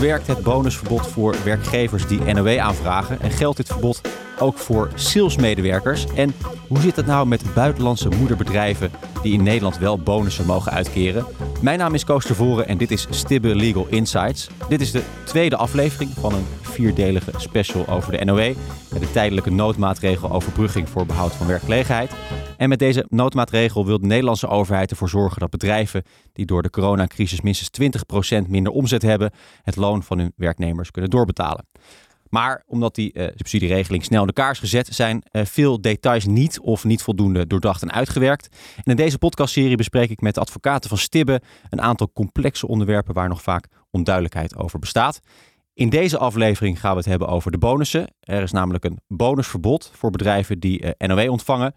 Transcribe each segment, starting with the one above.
werkt het bonusverbod voor werkgevers die NOW aanvragen? En geldt dit verbod ook voor salesmedewerkers? En hoe zit het nou met buitenlandse moederbedrijven die in Nederland wel bonussen mogen uitkeren? Mijn naam is Koos Tervoren en dit is Stibbe Legal Insights. Dit is de tweede aflevering van een vierdelige special over de NOW. De tijdelijke noodmaatregel overbrugging voor behoud van werkgelegenheid. En met deze noodmaatregel wil de Nederlandse overheid ervoor zorgen dat bedrijven die door de coronacrisis minstens 20% minder omzet hebben, het loon van hun werknemers kunnen doorbetalen. Maar omdat die uh, subsidieregeling snel in de kaars gezet, zijn uh, veel details niet of niet voldoende doordacht en uitgewerkt. En in deze podcastserie bespreek ik met advocaten van Stibbe een aantal complexe onderwerpen waar nog vaak onduidelijkheid over bestaat. In deze aflevering gaan we het hebben over de bonussen. Er is namelijk een bonusverbod voor bedrijven die uh, NOW ontvangen.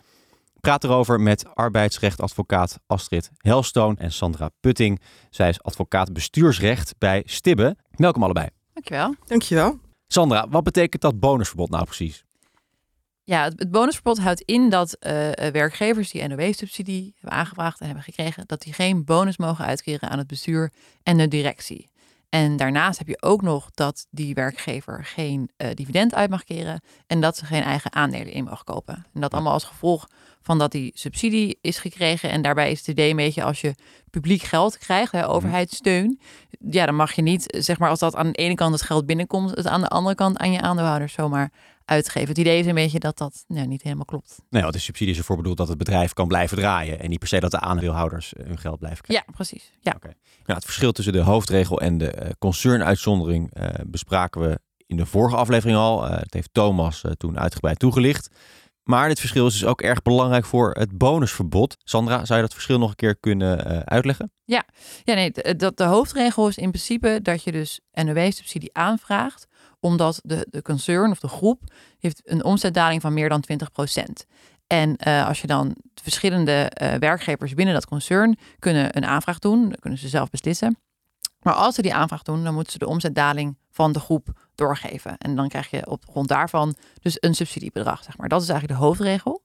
Ik praat erover met arbeidsrechtadvocaat Astrid Helstone en Sandra Putting. Zij is advocaat bestuursrecht bij Stibbe. Welkom allebei. Dankjewel. Dankjewel. Sandra, wat betekent dat bonusverbod nou precies? Ja, het, bonusverbod houdt in dat uh, werkgevers die NOW-subsidie hebben aangevraagd en hebben gekregen, dat die geen bonus mogen uitkeren aan het bestuur en de directie. En daarnaast heb je ook nog dat die werkgever geen uh, dividend uit mag keren en dat ze geen eigen aandelen in mogen kopen. En dat allemaal als gevolg van dat die subsidie is gekregen. En daarbij is het idee een beetje als je publiek geld krijgt, hè, overheidssteun, ja, dan mag je niet, zeg maar, als dat aan de ene kant het geld binnenkomt, het aan de andere kant aan je aandeelhouders zomaar uitgeven. Het idee is een beetje dat dat nou, niet helemaal klopt. Nou, de subsidie is ervoor bedoeld dat het bedrijf kan blijven draaien en niet per se dat de aandeelhouders hun geld blijven krijgen. Ja, precies. Ja. Okay. Nou, het verschil tussen de hoofdregel en de uh, concernuitzondering uh, bespraken we in de vorige aflevering al. Uh, het heeft Thomas toen uitgebreid toegelicht. Maar dit verschil is dus ook erg belangrijk voor het bonusverbod. Sandra, zou je dat verschil nog een keer kunnen uh, uitleggen? Ja, ja nee, dat de hoofdregel is in principe dat je dus NOW-subsidie aanvraagt, omdat de, de concern of de groep heeft een omzetdaling van meer dan 20%. En uh, als je dan verschillende werkgevers binnen dat concern kunnen een aanvraag doen, dan kunnen ze zelf beslissen. Maar als ze die aanvraag doen, dan moeten ze de omzetdaling van de groep doorgeven. En dan krijg je op grond daarvan dus een subsidiebedrag, zeg maar. Dat is eigenlijk de hoofdregel.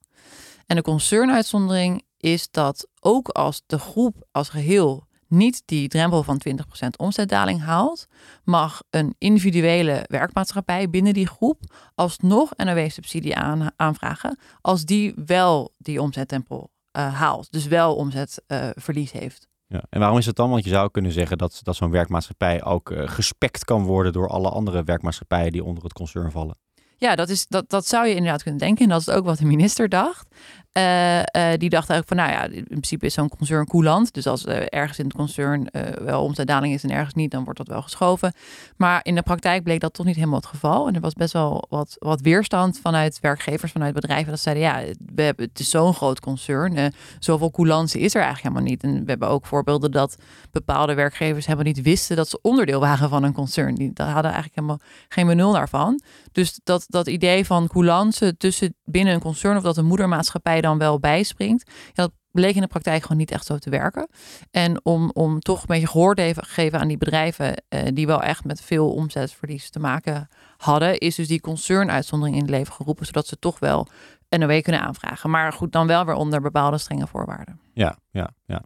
En de concernuitzondering is dat ook als de groep als geheel niet die drempel van 20% omzetdaling haalt, mag een individuele werkmaatschappij binnen die groep alsnog NOW-subsidie aan, aanvragen als die wel die omzetdrempel uh, haalt. Dus wel omzetverlies heeft. Ja. En waarom is het dan? Want je zou kunnen zeggen dat, dat zo'n werkmaatschappij ook uh, gespekt kan worden door alle andere werkmaatschappijen die onder het concern vallen. Ja, dat, is, dat, dat zou je inderdaad kunnen denken. En dat is ook wat de minister dacht. Uh, uh, die dacht eigenlijk van, nou ja, in principe is zo'n concern coulant. Dus als uh, ergens in het concern wel omzetdaling is en ergens niet, dan wordt dat wel geschoven. Maar in de praktijk bleek dat toch niet helemaal het geval. En er was best wel wat, wat weerstand vanuit werkgevers, vanuit bedrijven. Dat zeiden, ja, we hebben, het is zo'n groot concern. zoveel coulantie is er eigenlijk helemaal niet. En we hebben ook voorbeelden dat bepaalde werkgevers helemaal niet wisten dat ze onderdeel waren van een concern. Die hadden eigenlijk helemaal geen benul daarvan. Dus dat, dat idee van coulance tussen binnen een concern of dat een moedermaatschappij dan wel bijspringt. Dat bleek in de praktijk gewoon niet echt zo te werken. En om, om toch een beetje gehoor te geven aan die bedrijven eh, die wel echt met veel omzetverlies te maken hadden, is dus die concernuitzondering in het leven geroepen, zodat ze toch wel NOW kunnen aanvragen. Maar goed, dan wel weer onder bepaalde strenge voorwaarden. Ja, ja, ja.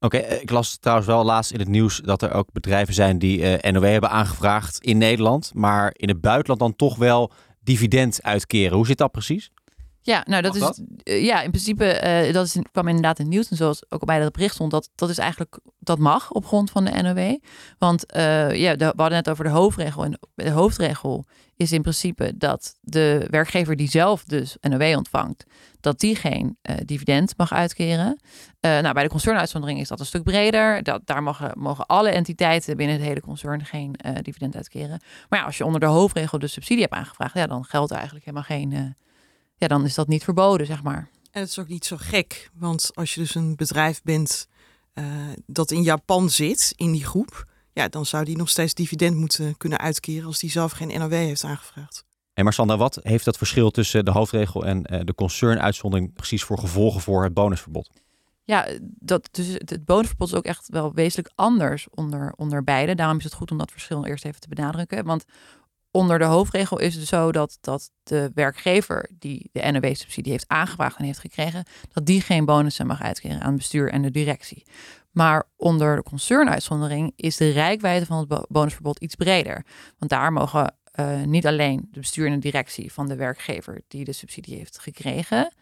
Oké, okay, ik las trouwens wel laatst in het nieuws dat er ook bedrijven zijn die uh, NOW hebben aangevraagd in Nederland, maar in het buitenland dan toch wel dividend uitkeren. Hoe zit dat precies? Ja, nou dat Mag is uh, ja in principe uh, dat is, kwam inderdaad in het nieuws en zoals ook bij dat bericht stond dat dat is eigenlijk dat mag op grond van de NOW, want uh, ja we hadden net over de hoofdregel en de hoofdregel is in principe dat de werkgever die zelf dus NOW ontvangt, dat die geen dividend mag uitkeren. nou bij de concernuitzondering is dat een stuk breder. Dat daar mogen, mogen alle entiteiten binnen het hele concern geen dividend uitkeren. Maar ja, als je onder de hoofdregel de subsidie hebt aangevraagd, ja dan geldt eigenlijk helemaal geen ja, dan is dat niet verboden, zeg maar. En het is ook niet zo gek, want als je dus een bedrijf bent uh, dat in Japan zit, in die groep, ja, dan zou die nog steeds dividend moeten kunnen uitkeren als die zelf geen NOW heeft aangevraagd. En maar Sandra, wat heeft dat verschil tussen de hoofdregel en uh, de concernuitzondering precies voor gevolgen voor het bonusverbod? Ja, dat, dus het bonusverbod is ook echt wel wezenlijk anders onder, onder beide. Daarom is het goed om dat verschil eerst even te benadrukken. Want onder de hoofdregel is het zo dat, dat de werkgever die de NOW-subsidie heeft aangevraagd en heeft gekregen, dat die geen bonussen mag uitkeren aan het bestuur en de directie. Maar onder de concernuitzondering is de rijkwijde van het bonusverbod iets breder. Want daar mogen uh, niet alleen de bestuur en de directie van de werkgever die de subsidie heeft gekregen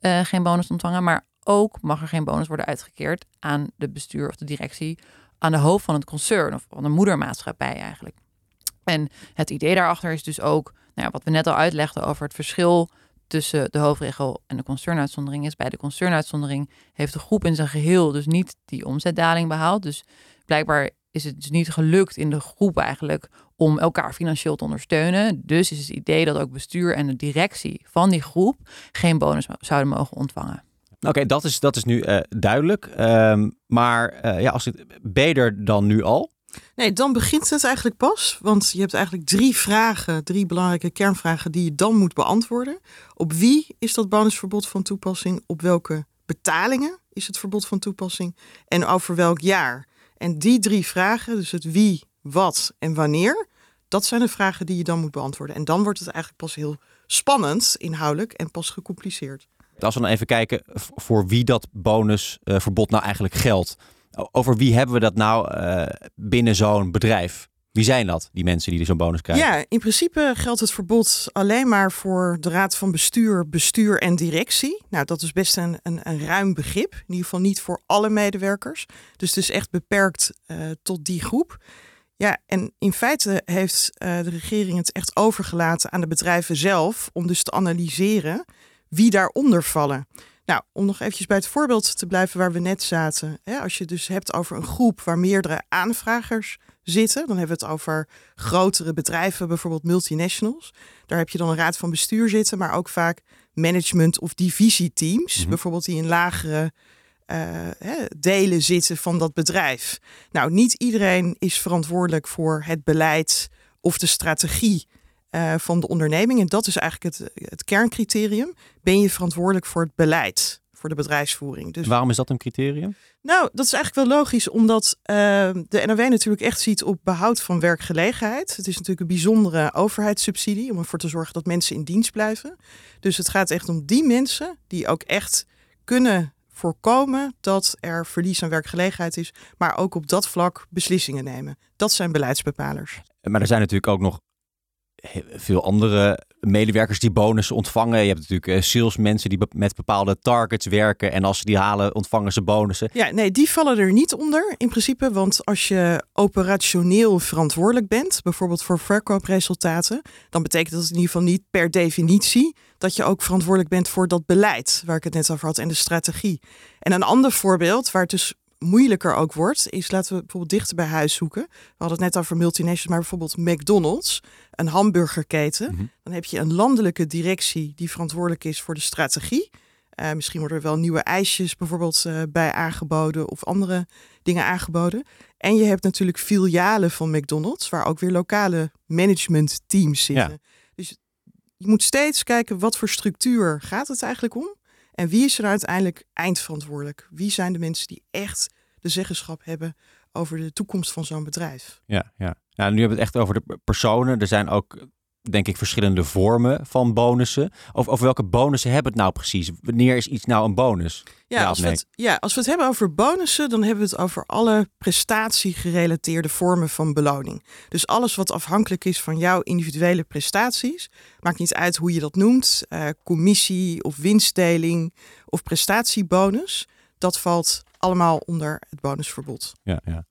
uh, geen bonus ontvangen, maar ook mag er geen bonus worden uitgekeerd aan de bestuur of de directie aan de hoofd van het concern of van de moedermaatschappij eigenlijk. En het idee daarachter is dus ook, nou ja, wat we net al uitlegden over het verschil tussen de hoofdregel en de concernuitzondering is. Bij de concernuitzondering heeft de groep in zijn geheel dus niet die omzetdaling behaald. Dus blijkbaar is het dus niet gelukt in de groep eigenlijk om elkaar financieel te ondersteunen. Dus is het idee dat ook bestuur en de directie van die groep geen bonus zouden mogen ontvangen. Oké, dat, is, dat is nu uh, duidelijk. Um, maar uh, ja, als het beter dan nu al? Nee, dan begint het eigenlijk pas. Want je hebt eigenlijk drie vragen, drie belangrijke kernvragen die je dan moet beantwoorden. Op wie is dat bonusverbod van toepassing? Op welke betalingen is het verbod van toepassing? En over welk jaar? En die drie vragen, dus het wie, wat en wanneer, dat zijn de vragen die je dan moet beantwoorden. En dan wordt het eigenlijk pas heel spannend inhoudelijk en pas gecompliceerd. Als we dan even kijken voor wie dat bonusverbod nou eigenlijk geldt. Over wie hebben we dat nou uh, binnen zo'n bedrijf? Wie zijn dat, die mensen die zo'n bonus krijgen? Ja, in principe geldt het verbod alleen maar voor de raad van bestuur, bestuur en directie. Nou, dat is best een, een, een ruim begrip. In ieder geval niet voor alle medewerkers. Dus het is echt beperkt uh, tot die groep. Ja, en in feite heeft uh, de regering het echt overgelaten aan de bedrijven zelf om dus te analyseren wie daaronder vallen. Nou, om nog eventjes bij het voorbeeld te blijven waar we net zaten. Hè, als je dus hebt over een groep waar meerdere aanvragers zitten, dan hebben we het over grotere bedrijven, bijvoorbeeld multinationals. Daar heb je dan een raad van bestuur zitten, maar ook vaak management- of divisieteams, mm bijvoorbeeld die in lagere uh, delen zitten van dat bedrijf. Nou, niet iedereen is verantwoordelijk voor het beleid of de strategie uh, van de onderneming. En dat is eigenlijk het, het kerncriterium. Ben je verantwoordelijk voor het beleid, voor de bedrijfsvoering? Dus waarom is dat een criterium? Nou, dat is eigenlijk wel logisch, omdat uh, de NOW natuurlijk echt ziet op behoud van werkgelegenheid. Het is natuurlijk een bijzondere overheidssubsidie om ervoor te zorgen dat mensen in dienst blijven. Dus het gaat echt om die mensen die ook echt kunnen voorkomen dat er verlies aan werkgelegenheid is, maar ook op dat vlak beslissingen nemen. Dat zijn beleidsbepalers. Maar er zijn natuurlijk ook nog veel andere medewerkers die bonussen ontvangen. Je hebt natuurlijk uh, salesmensen die met bepaalde targets werken. En als ze die halen, ontvangen ze bonussen. Ja, nee, die vallen er niet onder in principe. Want als je operationeel verantwoordelijk bent, bijvoorbeeld voor verkoopresultaten, dan betekent dat in ieder geval niet per definitie dat je ook verantwoordelijk bent voor dat beleid waar ik het net over had en de strategie. En een ander voorbeeld waar het dus moeilijker ook wordt, is laten we bijvoorbeeld dichter bij huis zoeken. We hadden het net over multinationals, maar bijvoorbeeld McDonald's, een hamburgerketen. Mhm. Dan heb je een landelijke directie die verantwoordelijk is voor de strategie. Uh, misschien worden er wel nieuwe ijsjes bijvoorbeeld uh, bij aangeboden of andere dingen aangeboden. En je hebt natuurlijk filialen van McDonald's, waar ook weer lokale managementteams zitten. Ja. Dus je moet steeds kijken wat voor structuur gaat het eigenlijk om. En wie is er uiteindelijk eindverantwoordelijk? Wie zijn de mensen die echt de zeggenschap hebben over de toekomst van zo'n bedrijf? Ja, ja. ja, nu hebben we het echt over de personen. Er zijn ook denk ik, verschillende vormen van bonussen. Of over welke bonussen hebben we het nou precies? Wanneer is iets nou een bonus? Ja, als we het, ja, als we het hebben over bonussen, dan hebben we het over alle prestatiegerelateerde vormen van beloning. Dus alles wat afhankelijk is van jouw individuele prestaties, maakt niet uit hoe je dat noemt, uh, commissie of winstdeling of prestatiebonus, dat valt allemaal onder het bonusverbod. Ja, ja.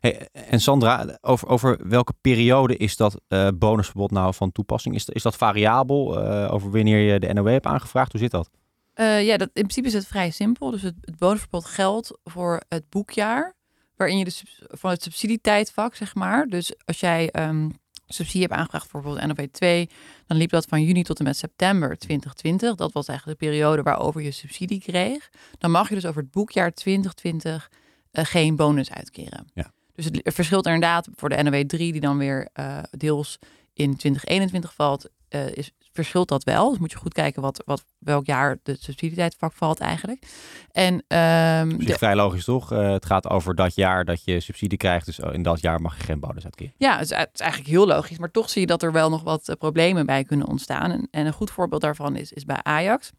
Hey, en Sandra, over, over welke periode is dat uh, bonusverbod nou van toepassing? Is, is dat variabel uh, over wanneer je de NOW hebt aangevraagd? Hoe zit dat? Uh, ja, dat, in principe is het vrij simpel. Dus het, het bonusverbod geldt voor het boekjaar waarin je de, van het subsidietijdvak, zeg maar. Dus als jij um, subsidie hebt aangevraagd voor bijvoorbeeld NOW 2, dan liep dat van juni tot en met september 2020. Dat was eigenlijk de periode waarover je subsidie kreeg. Dan mag je dus over het boekjaar 2020 uh, geen bonus uitkeren. Ja. Dus het verschilt inderdaad voor de NOW 3, die dan weer uh, deels in 2021 valt, uh, is, verschilt dat wel. Dus moet je goed kijken wat, wat, welk jaar de subsidietijdvak valt eigenlijk. En, um, de... vrij logisch toch? Uh, het gaat over dat jaar dat je subsidie krijgt. Dus in dat jaar mag je geen bonus uitkeren. Ja, het is, het is eigenlijk heel logisch. Maar toch zie je dat er wel nog wat problemen bij kunnen ontstaan. En, en een goed voorbeeld daarvan is, is bij Ajax.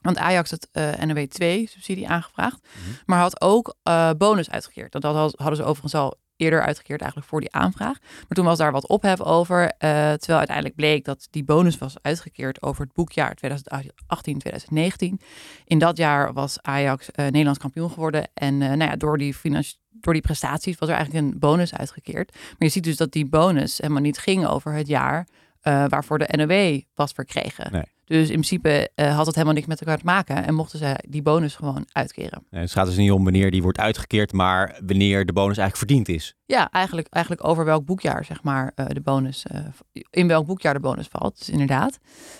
Want Ajax had uh, NW 2 subsidie aangevraagd, Mhm. maar had ook eh, bonus uitgekeerd. Dat had- hadden ze overigens al eerder uitgekeerd eigenlijk voor die aanvraag. Maar toen was daar wat ophef over, eh, terwijl uiteindelijk bleek dat die bonus was uitgekeerd over het boekjaar 2018-2019. In dat jaar was Ajax eh, Nederlands kampioen geworden en eh, nou ja, door die door die prestaties was er eigenlijk een bonus uitgekeerd. Maar je ziet dus dat die bonus helemaal niet ging over het jaar waarvoor de NOW was verkregen. Nee. Dus in principe eh, had het helemaal niks met elkaar te maken en mochten ze die bonus gewoon uitkeren. Nee, het gaat dus niet om wanneer die wordt uitgekeerd, maar wanneer de bonus eigenlijk verdiend is. Ja, eigenlijk, eigenlijk over welk boekjaar, zeg maar, eh, de bonus, eh, in welk boekjaar de bonus valt. Dus inderdaad.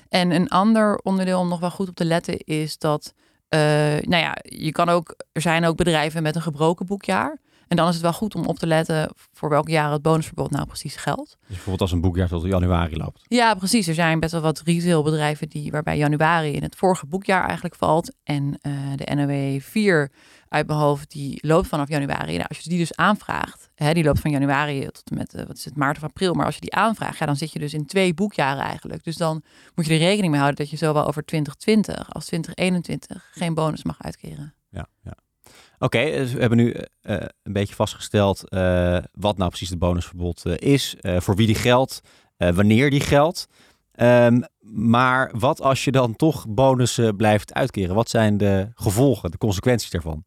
En een ander onderdeel om nog wel goed op te letten is dat, nou ja, je kan ook, er zijn ook bedrijven met een gebroken boekjaar. En dan is het wel goed om op te letten voor welk jaar het bonusverbod nou precies geldt. Dus bijvoorbeeld als een boekjaar tot januari loopt. Ja, precies. Er zijn best wel wat retailbedrijven die, waarbij januari in het vorige boekjaar eigenlijk valt. En eh, de NOW 4 uit mijn hoofd, die loopt vanaf januari. Nou, als je die dus aanvraagt, hè, die loopt van januari tot en met eh, wat is het, maart of april. Maar als je die aanvraagt, ja, dan zit je dus in twee boekjaren eigenlijk. Dus dan moet je er rekening mee houden dat je zowel over 2020 als 2021 geen bonus mag uitkeren. Ja, ja. Oké, dus we hebben nu eh, een beetje vastgesteld eh, wat nou precies het bonusverbod eh, is, eh, voor wie die geldt, eh, wanneer die geldt. Ehm, maar wat als je dan toch bonussen blijft uitkeren? Wat zijn de gevolgen, de consequenties daarvan?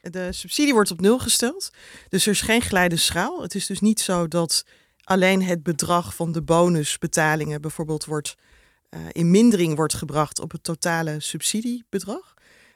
De subsidie wordt op nul gesteld. Dus er is geen geleide schaal. Het is dus niet zo dat alleen het bedrag van de bonusbetalingen bijvoorbeeld wordt eh, in mindering wordt gebracht op het totale subsidiebedrag.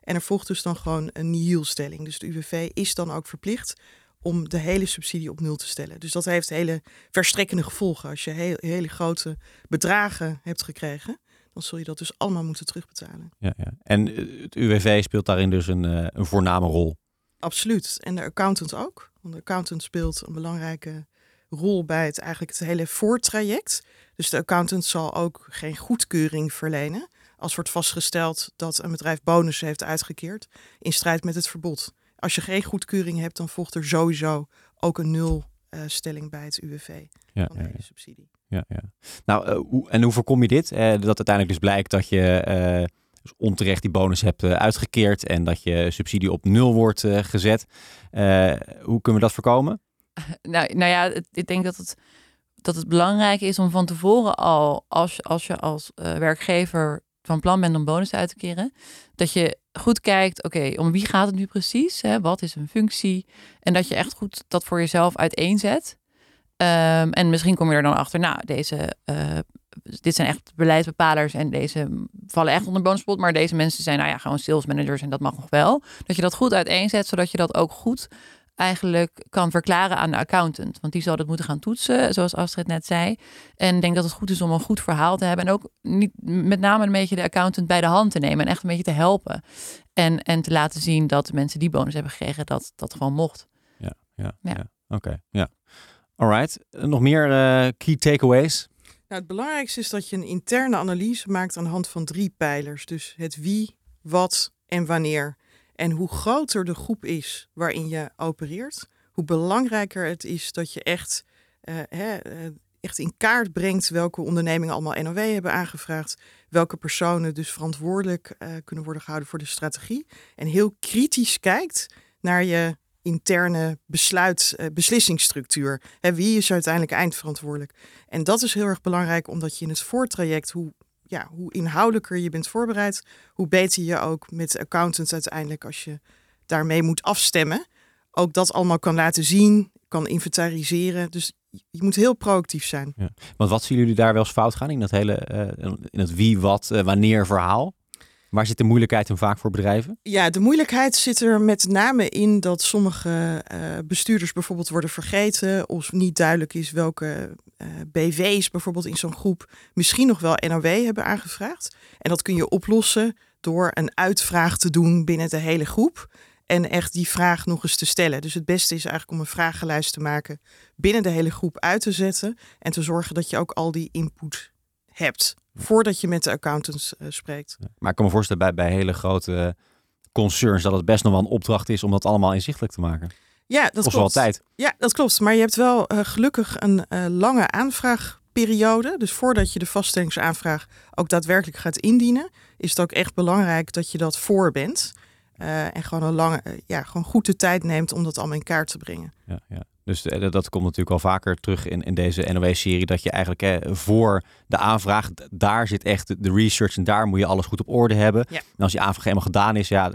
En er volgt dus dan gewoon een nihilstelling. Dus de UWV is dan ook verplicht om de hele subsidie op nul te stellen. Dus dat heeft hele verstrekkende gevolgen. Als je heel, hele grote bedragen hebt gekregen, dan zul je dat dus allemaal moeten terugbetalen. Ja, ja. En eh, het UWV speelt daarin dus een, eh, een voorname rol. Absoluut. En de accountant ook. Want de accountant speelt een belangrijke rol bij het eigenlijk het hele voortraject. Dus de accountant zal ook geen goedkeuring verlenen als wordt vastgesteld dat een bedrijf bonussen heeft uitgekeerd in strijd met het verbod. Als je geen goedkeuring hebt, dan volgt er sowieso ook een nulstelling bij het UWV Ja, van de ja, hele ja. subsidie. ja, ja. Nou, eh, hoe, en hoe voorkom je dit? Eh, dat uiteindelijk dus blijkt dat je eh, dus onterecht die bonus hebt eh, uitgekeerd en dat je subsidie op nul wordt eh, gezet. Eh, hoe kunnen we dat voorkomen? Nou, nou ja, het- ik denk dat het, dat het belangrijk is om van tevoren al, als, je- als je als eh, werkgever van plan bent om bonus uit te keren, dat je goed kijkt, oké, om wie gaat het nu precies? Hè? Wat is een functie? En dat je echt goed dat voor jezelf uiteenzet. Ehm, en misschien kom je er dan achter, nou, deze, eh, dit zijn echt beleidsbepalers en deze vallen echt onder bonusverbod, maar deze mensen zijn nou ja, gewoon sales managers en dat mag nog wel. Dat je dat goed uiteenzet, zodat je dat ook goed eigenlijk kan verklaren aan de accountant. Want die zal dat moeten gaan toetsen, zoals Astrid net zei. En ik denk dat het goed is om een goed verhaal te hebben. En ook niet, met name een beetje de accountant bij de hand te nemen. En echt een beetje te helpen. En, en te laten zien dat de mensen die bonus hebben gekregen, dat dat gewoon mocht. Ja, ja. Ja. Oké, ja. Alright. Nog meer eh, key takeaways? Nou, het belangrijkste is dat je een interne analyse maakt aan de hand van drie pijlers. Dus het wie, wat en wanneer. En hoe groter de groep is waarin je opereert, hoe belangrijker het is dat je echt, eh, hè, eh, echt in kaart brengt welke ondernemingen allemaal NOW hebben aangevraagd. Welke personen dus verantwoordelijk eh, kunnen worden gehouden voor de strategie. En heel kritisch kijkt naar je interne besluit, eh, beslissingsstructuur. Hè, wie is uiteindelijk eindverantwoordelijk? En dat is heel erg belangrijk, omdat je in het voortraject, hoe, ja, hoe inhoudelijker je bent voorbereid, hoe beter je ook met de accountant uiteindelijk, als je daarmee moet afstemmen, ook dat allemaal kan laten zien, kan inventariseren. Dus je moet heel proactief zijn. Want wat zien jullie daar wel eens fout gaan in dat hele, eh, in het wie, wat, eh, wanneer verhaal? Waar zit de moeilijkheid hem vaak voor bedrijven? Ja, de moeilijkheid zit er met name in dat sommige eh, bestuurders bijvoorbeeld worden vergeten. Of niet duidelijk is welke eh, BV's bijvoorbeeld in zo'n groep misschien nog wel NOW hebben aangevraagd. En dat kun je oplossen door een uitvraag te doen binnen de hele groep. En echt die vraag nog eens te stellen. Dus het beste is eigenlijk om een vragenlijst te maken binnen de hele groep uit te zetten. En te zorgen dat je ook al die input hebt. Voordat je met de accountants eh, spreekt. Maar ik kan me voorstellen bij, bij hele grote concerns dat het best nog wel een opdracht is om dat allemaal inzichtelijk te maken. Ja, dat Kost wel klopt. tijd. Ja, dat klopt. Maar je hebt wel eh, gelukkig een eh, lange voorperiode, dus voordat je de vaststellingsaanvraag ook daadwerkelijk gaat indienen, is het ook echt belangrijk dat je dat voor bent. En gewoon, een lange, ja, gewoon goed de tijd neemt om dat allemaal in kaart te brengen. Ja, ja. Dus uh, dat komt natuurlijk al vaker terug in, in deze NOW-serie. Dat je eigenlijk hè, voor de aanvraag, daar zit echt de research en daar moet je alles goed op orde hebben. Ja. En als die aanvraag helemaal gedaan is, ja,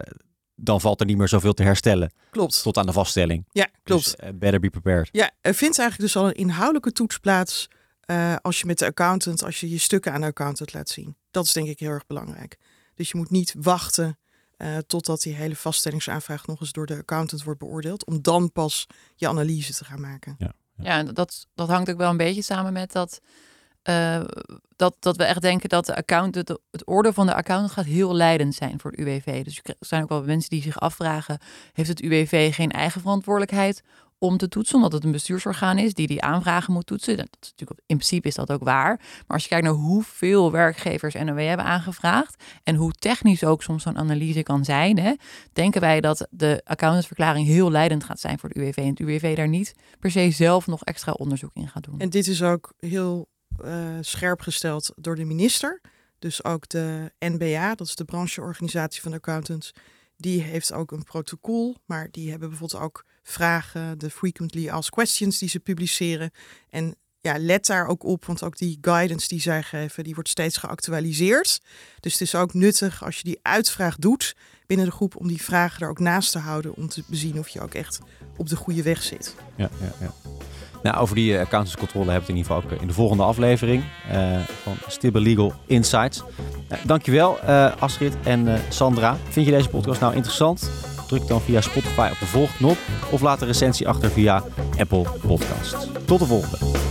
dan valt er niet meer zoveel te herstellen. Klopt. Tot aan de vaststelling. Ja, klopt. Dus, uh, better be prepared. Ja, er vindt eigenlijk dus al een inhoudelijke toets plaats uh, als je met de accountant, als je je stukken aan de accountant laat zien. Dat is denk ik heel erg belangrijk. Dus je moet niet wachten uh, totdat die hele vaststellingsaanvraag nog eens door de accountant wordt beoordeeld, om dan pas je analyse te gaan maken. Ja, ja. ja dat, dat hangt ook wel een beetje samen met dat uh, dat, dat we echt denken dat de account, het, het oordeel van de accountant gaat heel leidend zijn voor het UWV. Dus er zijn ook wel mensen die zich afvragen, heeft het UWV geen eigen verantwoordelijkheid om te toetsen, omdat het een bestuursorgaan is die die aanvragen moet toetsen. Dat is natuurlijk, in principe is dat ook waar. Maar als je kijkt naar hoeveel werkgevers NOW hebben aangevraagd en hoe technisch ook soms zo'n analyse kan zijn, hè, denken wij dat de accountantsverklaring heel leidend gaat zijn voor het UWV en het UWV daar niet per se zelf nog extra onderzoek in gaat doen. En dit is ook heel uh, scherp gesteld door de minister. Dus ook de NBA, dat is de brancheorganisatie van de accountants, die heeft ook een protocol, maar die hebben bijvoorbeeld ook vragen, de frequently asked questions die ze publiceren. En ja, let daar ook op, want ook die guidance die zij geven, die wordt steeds geactualiseerd. Dus het is ook nuttig als je die uitvraag doet binnen de groep om die vragen er ook naast te houden om te bezien of je ook echt op de goede weg zit. Ja, ja, ja. Nou, over die accountantscontrole hebben we het in ieder geval ook in de volgende aflevering uh, van Stibbe Legal Insights. Dankjewel uh, Astrid en Sandra. Vind je deze podcast nou interessant? Druk dan via Spotify op de volgknop of laat een recensie achter via Apple Podcasts. Tot de volgende.